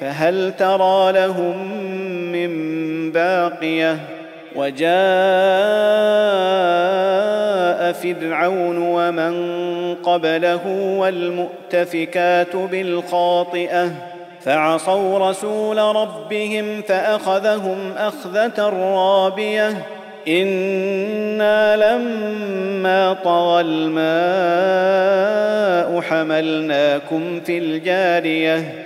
فهل ترى لهم من باقية؟ وجاء فرعون ومن قبله والمؤتفكات بالخاطئة فعصوا رسول ربهم فأخذهم أخذة رابية. أنا لما طغى الماء حملناكم في الجاريه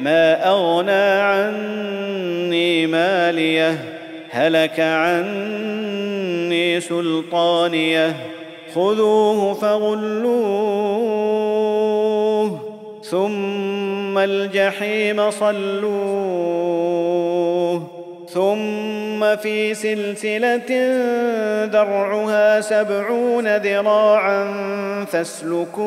ما أغنى عني مالية هلك عني سلطانية. خذوه فغلوه ثم الجحيم صلوه. ثم في سلسلة ذرعها سبعون ذراعا فاسلكوه.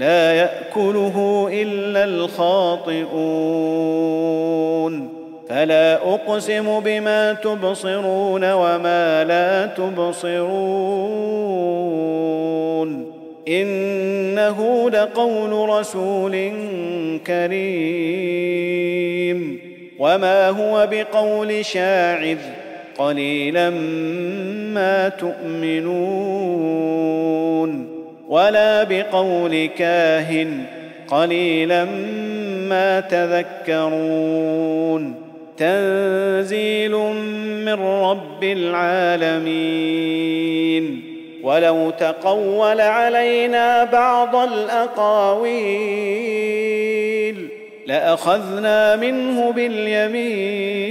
لا يأكله إلا الخاطئون. فلا أقسم بما تبصرون وما لا تبصرون. إنه لقول رسول كريم. وما هو بقول شاعر. قليلا ما تؤمنون. ولا بقول كاهن قليلا ما تذكرون. تنزيل من رب العالمين. ولو تقول علينا بعض الأقاويل لأخذنا منه باليمين.